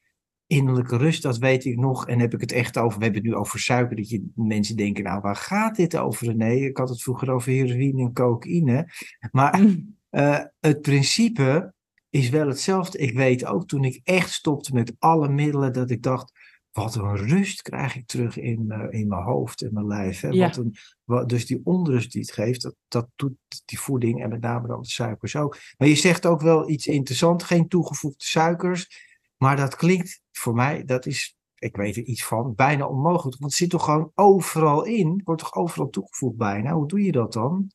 innerlijke rust, dat weet ik nog. En heb ik het echt over, we hebben het nu over suiker, dat je mensen denken, nou waar gaat dit over? Nee, ik had het vroeger over heroïne en cocaïne. Maar mm. uh, het principe is wel hetzelfde. Ik weet ook toen ik echt stopte met alle middelen, dat ik dacht, wat een rust krijg ik terug in, uh, in mijn hoofd en mijn lijf. Hè? Wat een, wat, dus die onrust die het geeft, dat, dat doet die voeding en met name dan de suikers ook. Maar je zegt ook wel iets interessants, geen toegevoegde suikers. Maar dat klinkt voor mij, dat is, ik weet er iets van, bijna onmogelijk. Want het zit toch gewoon overal in, wordt toch overal toegevoegd bijna. Hoe doe je dat dan?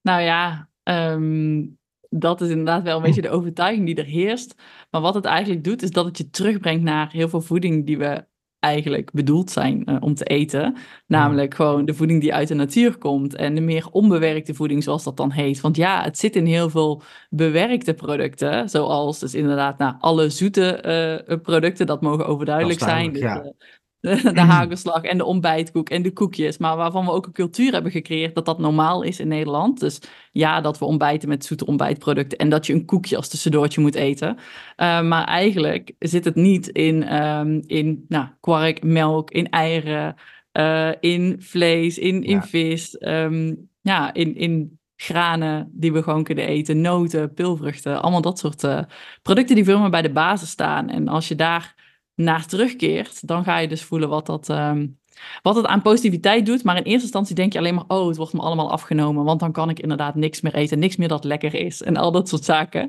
Nou ja, um, dat is inderdaad wel een beetje de overtuiging die er heerst. Maar wat het eigenlijk doet, is dat het je terugbrengt naar heel veel voeding die we eigenlijk bedoeld zijn uh, om te eten. Namelijk gewoon de voeding die uit de natuur komt en de meer onbewerkte voeding, zoals dat dan heet. Want ja, het zit in heel veel bewerkte producten, zoals dus inderdaad nou, alle zoete uh, producten, dat mogen overduidelijk zijn. Dus, ja. uh, [LAUGHS] de hagelslag en de ontbijtkoek en de koekjes. Maar waarvan we ook een cultuur hebben gecreëerd dat dat normaal is in Nederland. Dus ja, dat we ontbijten met zoete ontbijtproducten en dat je een koekje als tussendoortje moet eten. Uh, maar eigenlijk zit het niet in, um, in nou, kwark, melk, in eieren, uh, in vlees, in, in ja. vis, um, ja, in, in granen die we gewoon kunnen eten, noten, pilvruchten, allemaal dat soort uh, producten die veel meer bij de basis staan. En als je daar naar terugkeert, dan ga je dus voelen wat dat, um, wat het aan positiviteit doet. Maar in eerste instantie denk je alleen maar, oh, het wordt me allemaal afgenomen, want dan kan ik inderdaad niks meer eten, niks meer dat lekker is en al dat soort zaken.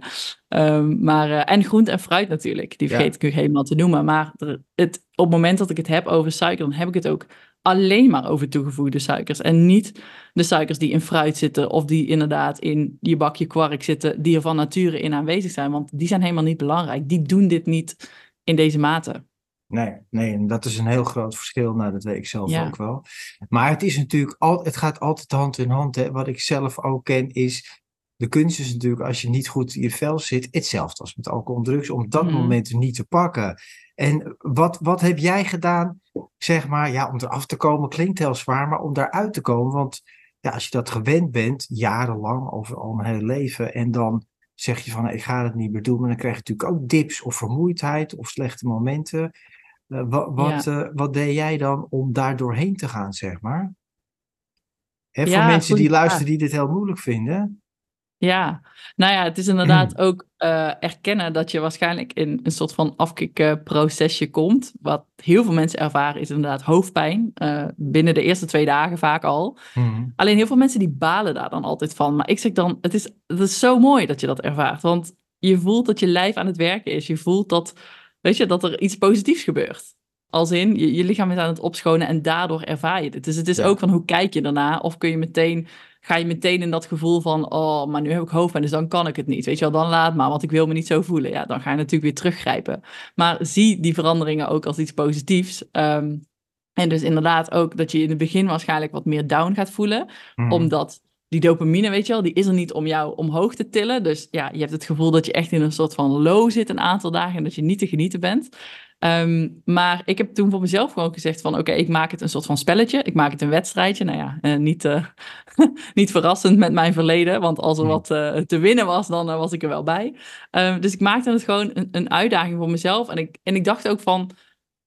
Um, maar, uh, en groente en fruit natuurlijk, die vergeet ja. ik helemaal te noemen. Maar het, op het moment dat ik het heb over suiker, dan heb ik het ook alleen maar over toegevoegde suikers. En niet de suikers die in fruit zitten of die inderdaad in je bakje kwark zitten, die er van nature in aanwezig zijn. Want die zijn helemaal niet belangrijk. Die doen dit niet in deze mate. Nee, nee, en dat is een heel groot verschil. Nou, dat weet ik zelf ja. ook wel. Maar het is natuurlijk al, het gaat altijd hand in hand. Hè. Wat ik zelf ook ken is de kunst is natuurlijk, als je niet goed in je vel zit, hetzelfde als met alcohol en drugs, om dat Mhm. moment niet te pakken. En wat, wat heb jij gedaan, zeg maar, ja, om eraf te komen klinkt heel zwaar, maar om daaruit te komen, want ja, als je dat gewend bent, jarenlang, over al mijn hele leven, en dan zeg je van, ik ga het niet meer doen, maar dan krijg je natuurlijk ook dips of vermoeidheid of slechte momenten. Eh, wat, wat, eh, wat deed jij dan om daar doorheen te gaan, zeg maar? Hè, voor mensen die luisteren die dit heel moeilijk vinden. Ja, nou ja, het is inderdaad [CLEARS THROAT] ook eh, erkennen dat je waarschijnlijk in een soort van afkikprocesje komt. Wat heel veel mensen ervaren is inderdaad hoofdpijn. eh, binnen de eerste twee dagen vaak al. Mhm. Alleen heel veel mensen die balen daar dan altijd van. Maar ik zeg dan, het is, het is zo mooi dat je dat ervaart. Want je voelt dat je lijf aan het werken is. Je voelt dat, weet je, dat er iets positiefs gebeurt. Als in, je, je lichaam is aan het opschonen en daardoor ervaar je dit. Dus het is Ja. ook van hoe kijk je daarna? Of kun je meteen, ga je meteen in dat gevoel van, oh, maar nu heb ik hoofdpijn, dus dan kan ik het niet. Weet je wel, dan laat maar, want ik wil me niet zo voelen. Ja, dan ga je natuurlijk weer teruggrijpen. Maar zie die veranderingen ook als iets positiefs. Ehm, en dus inderdaad ook dat je in het begin waarschijnlijk wat meer down gaat voelen Mhm. omdat die dopamine, weet je wel, die is er niet om jou omhoog te tillen. Dus ja, je hebt het gevoel dat je echt in een soort van low zit een aantal dagen en dat je niet te genieten bent. Ehm, maar ik heb toen voor mezelf gewoon gezegd van oké, ik maak het een soort van spelletje. Ik maak het een wedstrijdje. Nou ja, eh, niet, eh, [LAUGHS] niet verrassend met mijn verleden, want als er Nee. wat eh, te winnen was, dan was ik er wel bij. Ehm, dus ik maakte het gewoon een, een uitdaging voor mezelf. En ik, en ik dacht ook van,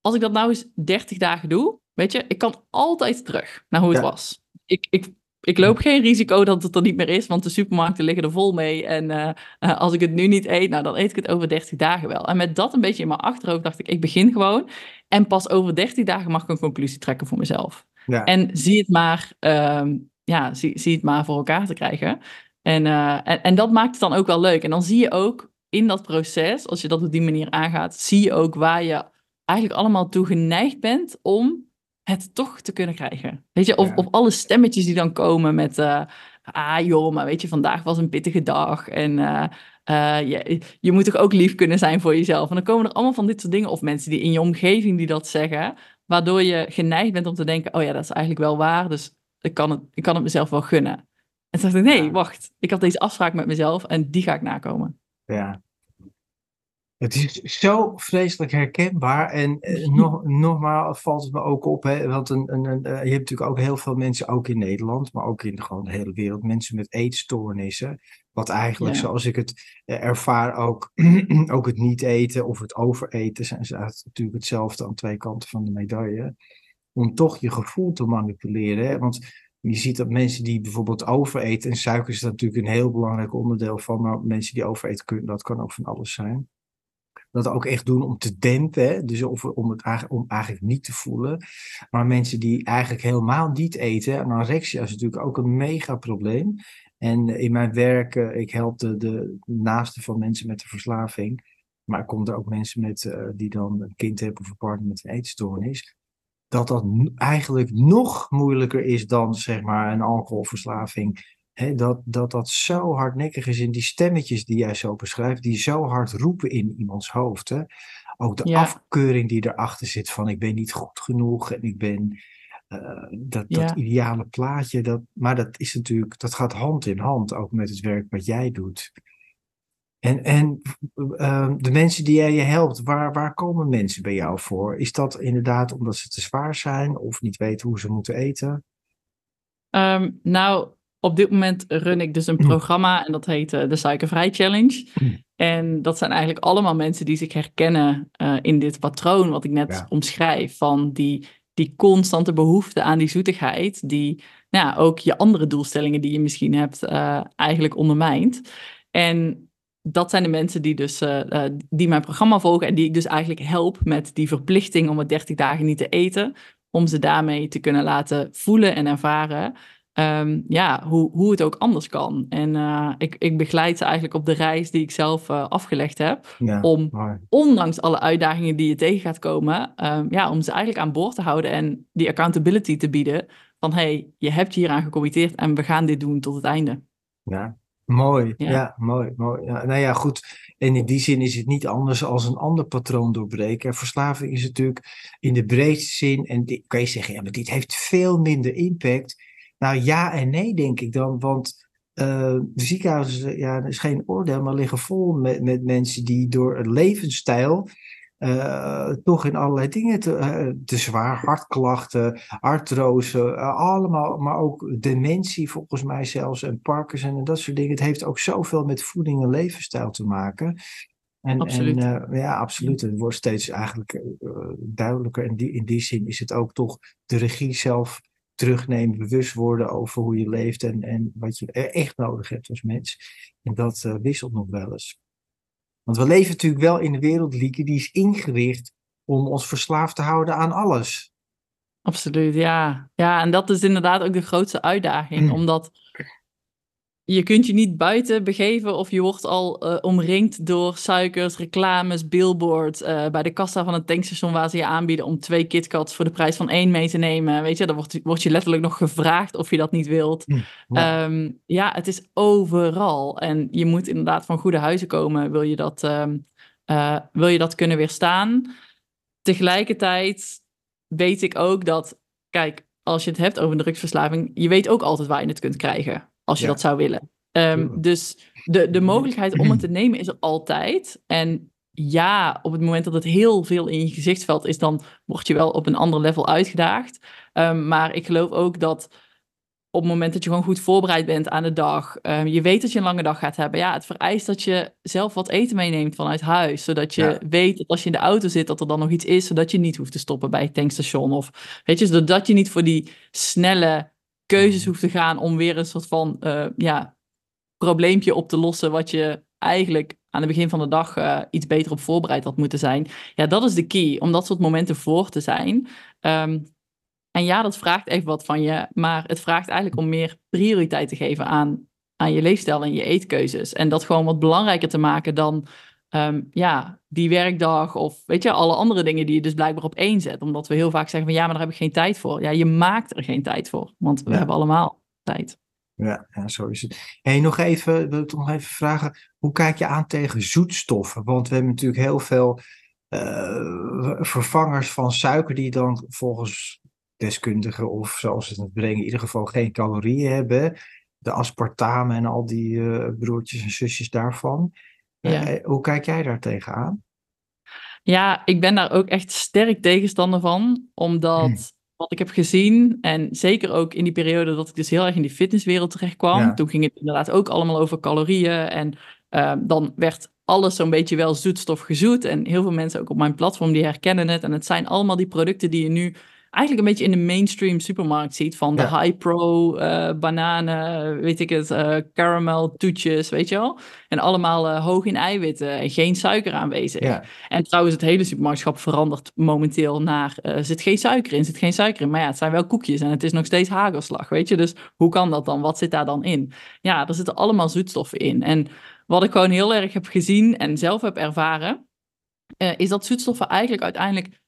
als ik dat nou eens 30 dagen doe, weet je, ik kan altijd terug naar hoe het Ja. was. Ik, ik, ik loop geen risico dat het er niet meer is, want de supermarkten liggen er vol mee. En eh, eh, als ik het nu niet eet, nou dan eet ik het over 30 dagen wel. En met dat een beetje in mijn achterhoofd dacht ik, ik begin gewoon. En pas over 30 dagen mag ik een conclusie trekken voor mezelf. Ja. En zie het maar, ehm, ja, zie, zie het maar voor elkaar te krijgen. En, eh, en, en dat maakt het dan ook wel leuk. En dan zie je ook in dat proces, als je dat op die manier aangaat, zie je ook waar je eigenlijk allemaal toe geneigd bent om het toch te kunnen krijgen. Weet je, of, Ja. of alle stemmetjes die dan komen met, eh, ah joh, maar weet je, vandaag was een pittige dag en eh, eh, je, je moet toch ook lief kunnen zijn voor jezelf. En dan komen er allemaal van dit soort dingen, of mensen die in je omgeving die dat zeggen, waardoor je geneigd bent om te denken, oh ja, dat is eigenlijk wel waar, dus ik kan het, ik kan het mezelf wel gunnen. En toen dacht ik, nee, wacht, ik had deze afspraak met mezelf en die ga ik nakomen. Ja. Het is zo vreselijk herkenbaar. En eh, [LAUGHS] nog, nogmaals valt het me ook op. Hè, want een, een, een, eh, je hebt natuurlijk ook heel veel mensen, ook in Nederland, maar ook in gewoon de hele wereld, mensen met eetstoornissen. Wat eigenlijk, Ja. zoals ik het eh, ervaar, ook, [CLEARS THROAT] ook het niet eten of het overeten zijn ze natuurlijk hetzelfde aan twee kanten van de medaille. Om toch je gevoel te manipuleren. Hè? Want je ziet dat mensen die bijvoorbeeld overeten, en suiker is daar natuurlijk een heel belangrijk onderdeel van, maar mensen die overeten kunnen, dat kan ook van alles zijn. Dat ook echt doen om te dempen, dus of, om het eigenlijk, om eigenlijk niet te voelen. Maar mensen die eigenlijk helemaal niet eten, en anorexia is natuurlijk ook een mega probleem. En in mijn werk, eh, ik help de, de naasten van mensen met de verslaving. Maar komen er ook mensen met, eh, die dan een kind hebben of een partner met een eetstoornis. Dat dat eigenlijk nog moeilijker is dan zeg maar een alcoholverslaving. Dat, dat dat zo hardnekkig is in die stemmetjes die jij zo beschrijft, die zo hard roepen in iemands hoofd. Hè? Ook de Ja. afkeuring die erachter zit van ik ben niet goed genoeg en ik ben eh, dat, dat ideale plaatje. Dat, maar dat is natuurlijk, dat gaat hand in hand ook met het werk wat jij doet. En, en eh, de mensen die jij je helpt, waar, waar komen mensen bij jou voor? Is dat inderdaad omdat ze te zwaar zijn of niet weten hoe ze moeten eten? Ehm, nou, op dit moment run ik dus een Mm. programma en dat heet eh, de Suikervrij Challenge. Mm. En dat zijn eigenlijk allemaal mensen die zich herkennen eh, in dit patroon wat ik net Ja. omschrijf. Van die, die constante behoefte aan die zoetigheid, die nou ja, ook je andere doelstellingen die je misschien hebt eh, eigenlijk ondermijnt. En dat zijn de mensen die dus die mijn programma volgen en die ik dus eigenlijk help met die verplichting om het 30 dagen niet te eten. Om ze daarmee te kunnen laten voelen en ervaren ehm, ja, hoe, hoe het ook anders kan. En eh, ik, ik begeleid ze eigenlijk op de reis die ik zelf eh, afgelegd heb. Ja, Om ondanks alle uitdagingen die je tegen gaat komen, ehm, ja, om ze eigenlijk aan boord te houden en die accountability te bieden. Van hey, je hebt je hieraan gecommitteerd en we gaan dit doen tot het einde. Ja, mooi. Ja, Ja. mooi. mooi. Ja, nou ja, goed. En in die zin is het niet anders als een ander patroon doorbreken. Verslaving is natuurlijk in de breedste zin, en dit, kan je zeggen, ja, maar dit heeft veel minder impact. Nou ja en nee, denk ik dan. Want uh, ziekenhuizen, ja, er is geen oordeel, maar liggen vol met, met mensen die door een levensstijl uh, toch in allerlei dingen te, uh, te zwaar, hartklachten, artrose, allemaal, maar ook dementie volgens mij zelfs en Parkinson en dat soort dingen. Het heeft ook zoveel met voeding en levensstijl te maken. En, absoluut. En, ja, absoluut. Het wordt steeds eigenlijk duidelijker. En die, in die zin is het ook toch de regie zelf terugnemen, bewust worden over hoe je leeft en, en wat je echt nodig hebt als mens. En dat uh, wisselt nog wel eens. Want we leven natuurlijk wel in een wereld, Lieke, die is ingericht om ons verslaafd te houden aan alles. Absoluut, ja. Ja, en dat is inderdaad ook de grootste uitdaging. Mm. Omdat je kunt je niet buiten begeven of je wordt al uh, omringd door suikers, reclames, billboards. Uh, bij de kassa van het tankstation waar ze je aanbieden om twee KitKats voor de prijs van één mee te nemen. Weet je, dan wordt, wordt je letterlijk nog gevraagd of je dat niet wilt. Hm, ja. Um, ja, het is overal. En je moet inderdaad van goede huizen komen, wil je dat, um, uh, wil je dat kunnen weerstaan. Tegelijkertijd weet ik ook dat, kijk, als je het hebt over een drugsverslaving, je weet ook altijd waar je het kunt krijgen als je dat zou willen. Um, dus de, de mogelijkheid om het te nemen is er altijd. En ja, op het moment dat het heel veel in je gezichtsveld is, dan word je wel op een ander level uitgedaagd. Um, maar ik geloof ook dat op het moment dat je gewoon goed voorbereid bent aan de dag, um, je weet dat je een lange dag gaat hebben. Ja, het vereist dat je zelf wat eten meeneemt vanuit huis, zodat je ja. weet dat als je in de auto zit, dat er dan nog iets is, zodat je niet hoeft te stoppen bij het tankstation. Of weet je, zodat je niet voor die snelle keuzes hoeft te gaan om weer een soort van uh, ja, probleempje op te lossen wat je eigenlijk aan het begin van de dag uh, iets beter op voorbereid had moeten zijn. Ja, dat is de key, om dat soort momenten voor te zijn. Um, en ja, dat vraagt even wat van je, maar het vraagt eigenlijk om meer prioriteit te geven aan, aan je leefstijl en je eetkeuzes. En dat gewoon wat belangrijker te maken dan um, ja, die werkdag of weet je, alle andere dingen die je dus blijkbaar op één zet. Omdat we heel vaak zeggen van ja, maar daar heb ik geen tijd voor. Ja, je maakt er geen tijd voor, want we ja. hebben allemaal tijd. Ja, ja, zo is het. Hey, nog even, wil ik nog even vragen, hoe kijk je aan tegen zoetstoffen? Want we hebben natuurlijk heel veel uh, vervangers van suiker die dan volgens deskundigen of zoals ze het brengen in ieder geval geen calorieën hebben. De aspartame en al die uh, broertjes en zusjes daarvan. Ja. Uh, hoe kijk jij daar tegenaan? Ja, ik ben daar ook echt sterk tegenstander van, omdat hmm. wat ik heb gezien, en zeker ook in die periode dat ik dus heel erg in die fitnesswereld terecht kwam, ja. toen ging het inderdaad ook allemaal over calorieën en uh, dan werd alles zo'n beetje wel zoetstof gezoet en heel veel mensen ook op mijn platform die herkennen het en het zijn allemaal die producten die je nu eigenlijk een beetje in de mainstream supermarkt ziet. Van de ja. high pro uh, bananen, weet ik het, uh, caramel toetjes, weet je wel. En allemaal uh, hoog in eiwitten en geen suiker aanwezig. Ja. En trouwens, het hele supermarktschap verandert momenteel naar zit geen suiker in, zit geen suiker in. Maar ja, het zijn wel koekjes en het is nog steeds hagelslag, weet je. Dus hoe kan dat dan? Wat zit daar dan in? Ja, er zitten allemaal zoetstoffen in. En wat ik gewoon heel erg heb gezien en zelf heb ervaren, is dat zoetstoffen eigenlijk uiteindelijk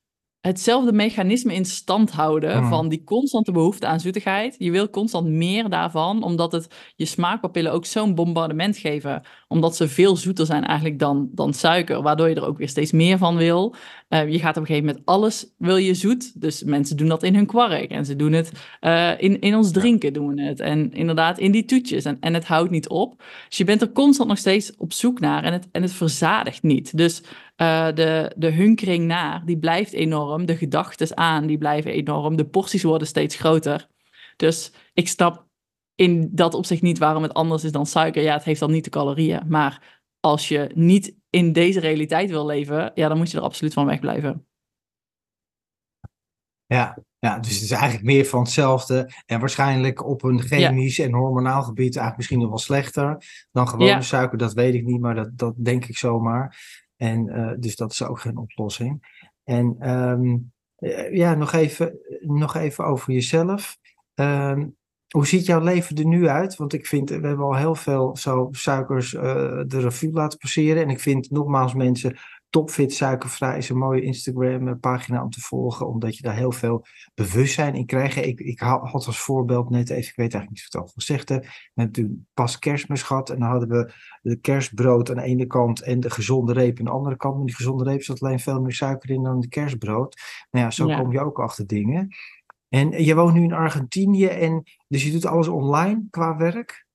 hetzelfde mechanisme in stand houden mm. van die constante behoefte aan zoetigheid. Je wil constant meer daarvan, omdat het je smaakpapillen ook zo'n bombardement geven. Omdat ze veel zoeter zijn eigenlijk dan, dan suiker, waardoor je er ook weer steeds meer van wil. Uh, je gaat op een gegeven moment alles wil je zoet. Dus mensen doen dat in hun kwark en ze doen het uh, in, in ons drinken doen we het. En inderdaad in die toetjes en, en het houdt niet op. Dus je bent er constant nog steeds op zoek naar en het, en het verzadigt niet. Dus uh, de, de hunkering naar, die blijft enorm. De gedachten aan, die blijven enorm. De porties worden steeds groter. Dus ik snap in dat opzicht niet waarom het anders is dan suiker. Ja, het heeft dan niet de calorieën. Maar als je niet in deze realiteit wil leven, ja, dan moet je er absoluut van wegblijven. Ja, ja, dus het is eigenlijk meer van hetzelfde. En waarschijnlijk op een chemisch ja. en hormonaal gebied eigenlijk misschien nog wel slechter dan gewone ja. suiker. Dat weet ik niet, maar dat, dat denk ik zomaar. En uh, dus dat is ook geen oplossing. En um, ja, nog even, nog even over jezelf. Um, hoe ziet jouw leven er nu uit? Want ik vind, we hebben al heel veel zo suikers uh, de revue laten passeren. En ik vind nogmaals mensen, Topfit Suikervrij is een mooie Instagram pagina om te volgen. Omdat je daar heel veel bewustzijn in krijgt. Ik, ik had als voorbeeld net even, ik weet eigenlijk niet wat het al gezegd heb. We hebben toen pas kerstmis gehad. En dan hadden we de kerstbrood aan de ene kant en de gezonde reep aan de andere kant. Maar die gezonde reep zat alleen veel meer suiker in dan de kerstbrood. Nou ja, zo ja. kom je ook achter dingen. En je woont nu in Argentinië en dus je doet alles online qua werk?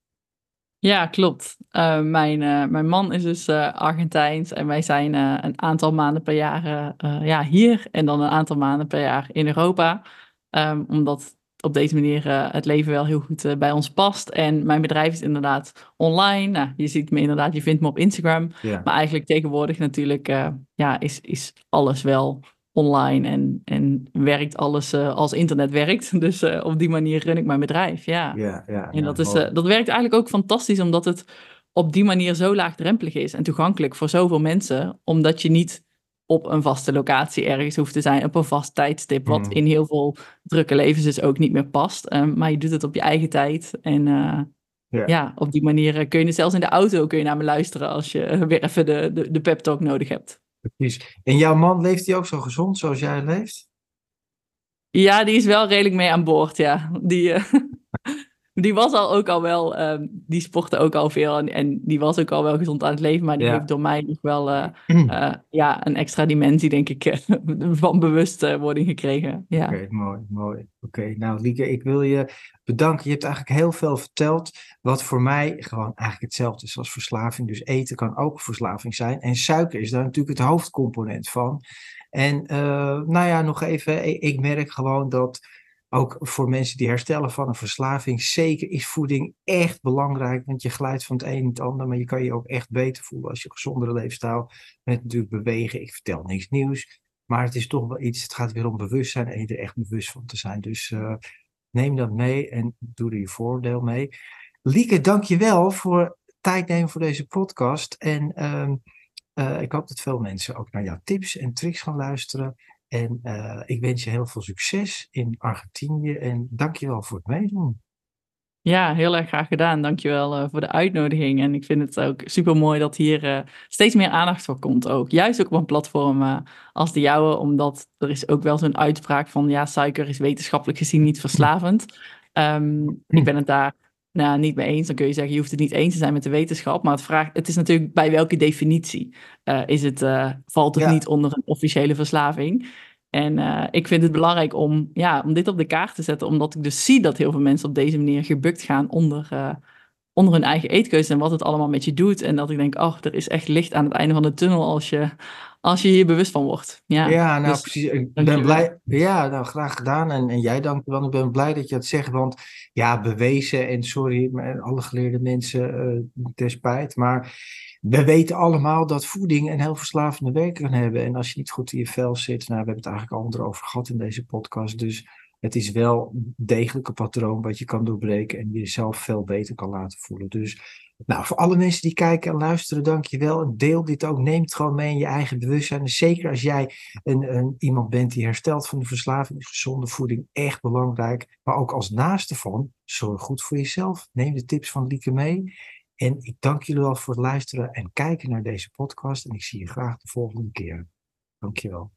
Ja, klopt. Uh, mijn, uh, mijn man is dus uh, Argentijns en wij zijn een aantal maanden per jaar ja, hier en dan een aantal maanden per jaar in Europa. Um, omdat op deze manier het leven wel heel goed bij ons past. En mijn bedrijf is inderdaad online. Nou, je ziet me inderdaad, je vindt me op Instagram. Maar eigenlijk tegenwoordig natuurlijk ja, is, is alles wel online en, en werkt alles uh, als internet werkt. [LAUGHS] Dus uh, op die manier run ik mijn bedrijf, ja. ja, ja en dat, is, uh, dat werkt eigenlijk ook fantastisch, omdat het op die manier zo laagdrempelig is en toegankelijk voor zoveel mensen, omdat je niet op een vaste locatie ergens hoeft te zijn, op een vast tijdstip, wat mm. in heel veel drukke levens dus ook niet meer past. maar je doet het op je eigen tijd en... Ja. ja. op die manier kun je zelfs in de auto kun je naar me luisteren als je weer even de, de, de pep talk nodig hebt. Precies. En jouw man, leeft hij ook zo gezond zoals jij leeft? Ja, die is wel redelijk mee aan boord, ja. Die, uh, [LAUGHS] die was al ook al wel, um, die sportte ook al veel en, en, die was ook al wel gezond aan het leven, maar die heeft door mij nog wel uh, uh, ja, een extra dimensie, denk ik, [LAUGHS] van bewustwording gekregen. Ja. Oké, okay, mooi, mooi. Oké, nou Lieke, ik wil je bedanken. Je hebt eigenlijk heel veel verteld, wat voor mij gewoon eigenlijk hetzelfde is als verslaving. Dus eten kan ook verslaving zijn en suiker is daar natuurlijk het hoofdcomponent van. En nou ja, nog even, ik merk gewoon dat ook voor mensen die herstellen van een verslaving, zeker is voeding echt belangrijk. Want je glijdt van het een in het ander, maar je kan je ook echt beter voelen als je gezondere leefstijl met natuurlijk bewegen. Ik vertel niks nieuws, maar het is toch wel iets, het gaat weer om bewustzijn en je er echt bewust van te zijn. Dus uh, neem dat mee en doe er je voordeel mee. Lieke, dank je wel voor tijd nemen voor deze podcast. En uh, ik hoop dat veel mensen ook naar jouw tips en tricks gaan luisteren. En uh, ik wens je heel veel succes in Argentinië en dankjewel voor het meedoen. Ja, heel erg graag gedaan. Dankjewel uh, voor de uitnodiging. En ik vind het ook super mooi dat hier uh, steeds meer aandacht voor komt ook. Juist ook op een platform als de jouwe, omdat er is ook wel zo'n uitspraak van ja, suiker is wetenschappelijk gezien niet verslavend. Um, ik ben het daar nou, niet mee eens. Dan kun je zeggen, je hoeft het niet eens te zijn met de wetenschap. Maar het, vraagt, het is natuurlijk bij welke definitie uh, is het, uh, valt het ja. niet onder een officiële verslaving. En uh, ik vind het belangrijk om, ja, om dit op de kaart te zetten, omdat ik dus zie dat heel veel mensen op deze manier gebukt gaan onder, onder hun eigen eetkeuze en wat het allemaal met je doet. En dat ik denk, oh, er is echt licht aan het einde van de tunnel als je, als je hier bewust van wordt. Ja, ja nou dus, precies. Ik ben blij. Ja, nou graag gedaan. En, en jij dank wel. Ik ben blij dat je het zegt. Want ja, bewezen en sorry, alle geleerde mensen uh, ter spijt. Maar we weten allemaal dat voeding een heel verslavende werking kan hebben. En als je niet goed in je vel zit, nou, we hebben het eigenlijk al erover gehad in deze podcast. Dus het is wel degelijk een patroon wat je kan doorbreken en jezelf veel beter kan laten voelen. Dus nou, voor alle mensen die kijken en luisteren, dank je wel. Deel dit ook. Neem het gewoon mee in je eigen bewustzijn. Zeker als jij een, een, iemand bent die herstelt van de verslaving, is gezonde voeding echt belangrijk. Maar ook als naaste van, zorg goed voor jezelf. Neem de tips van Lieke mee. En ik dank jullie wel voor het luisteren en kijken naar deze podcast. En ik zie je graag de volgende keer. Dank je wel.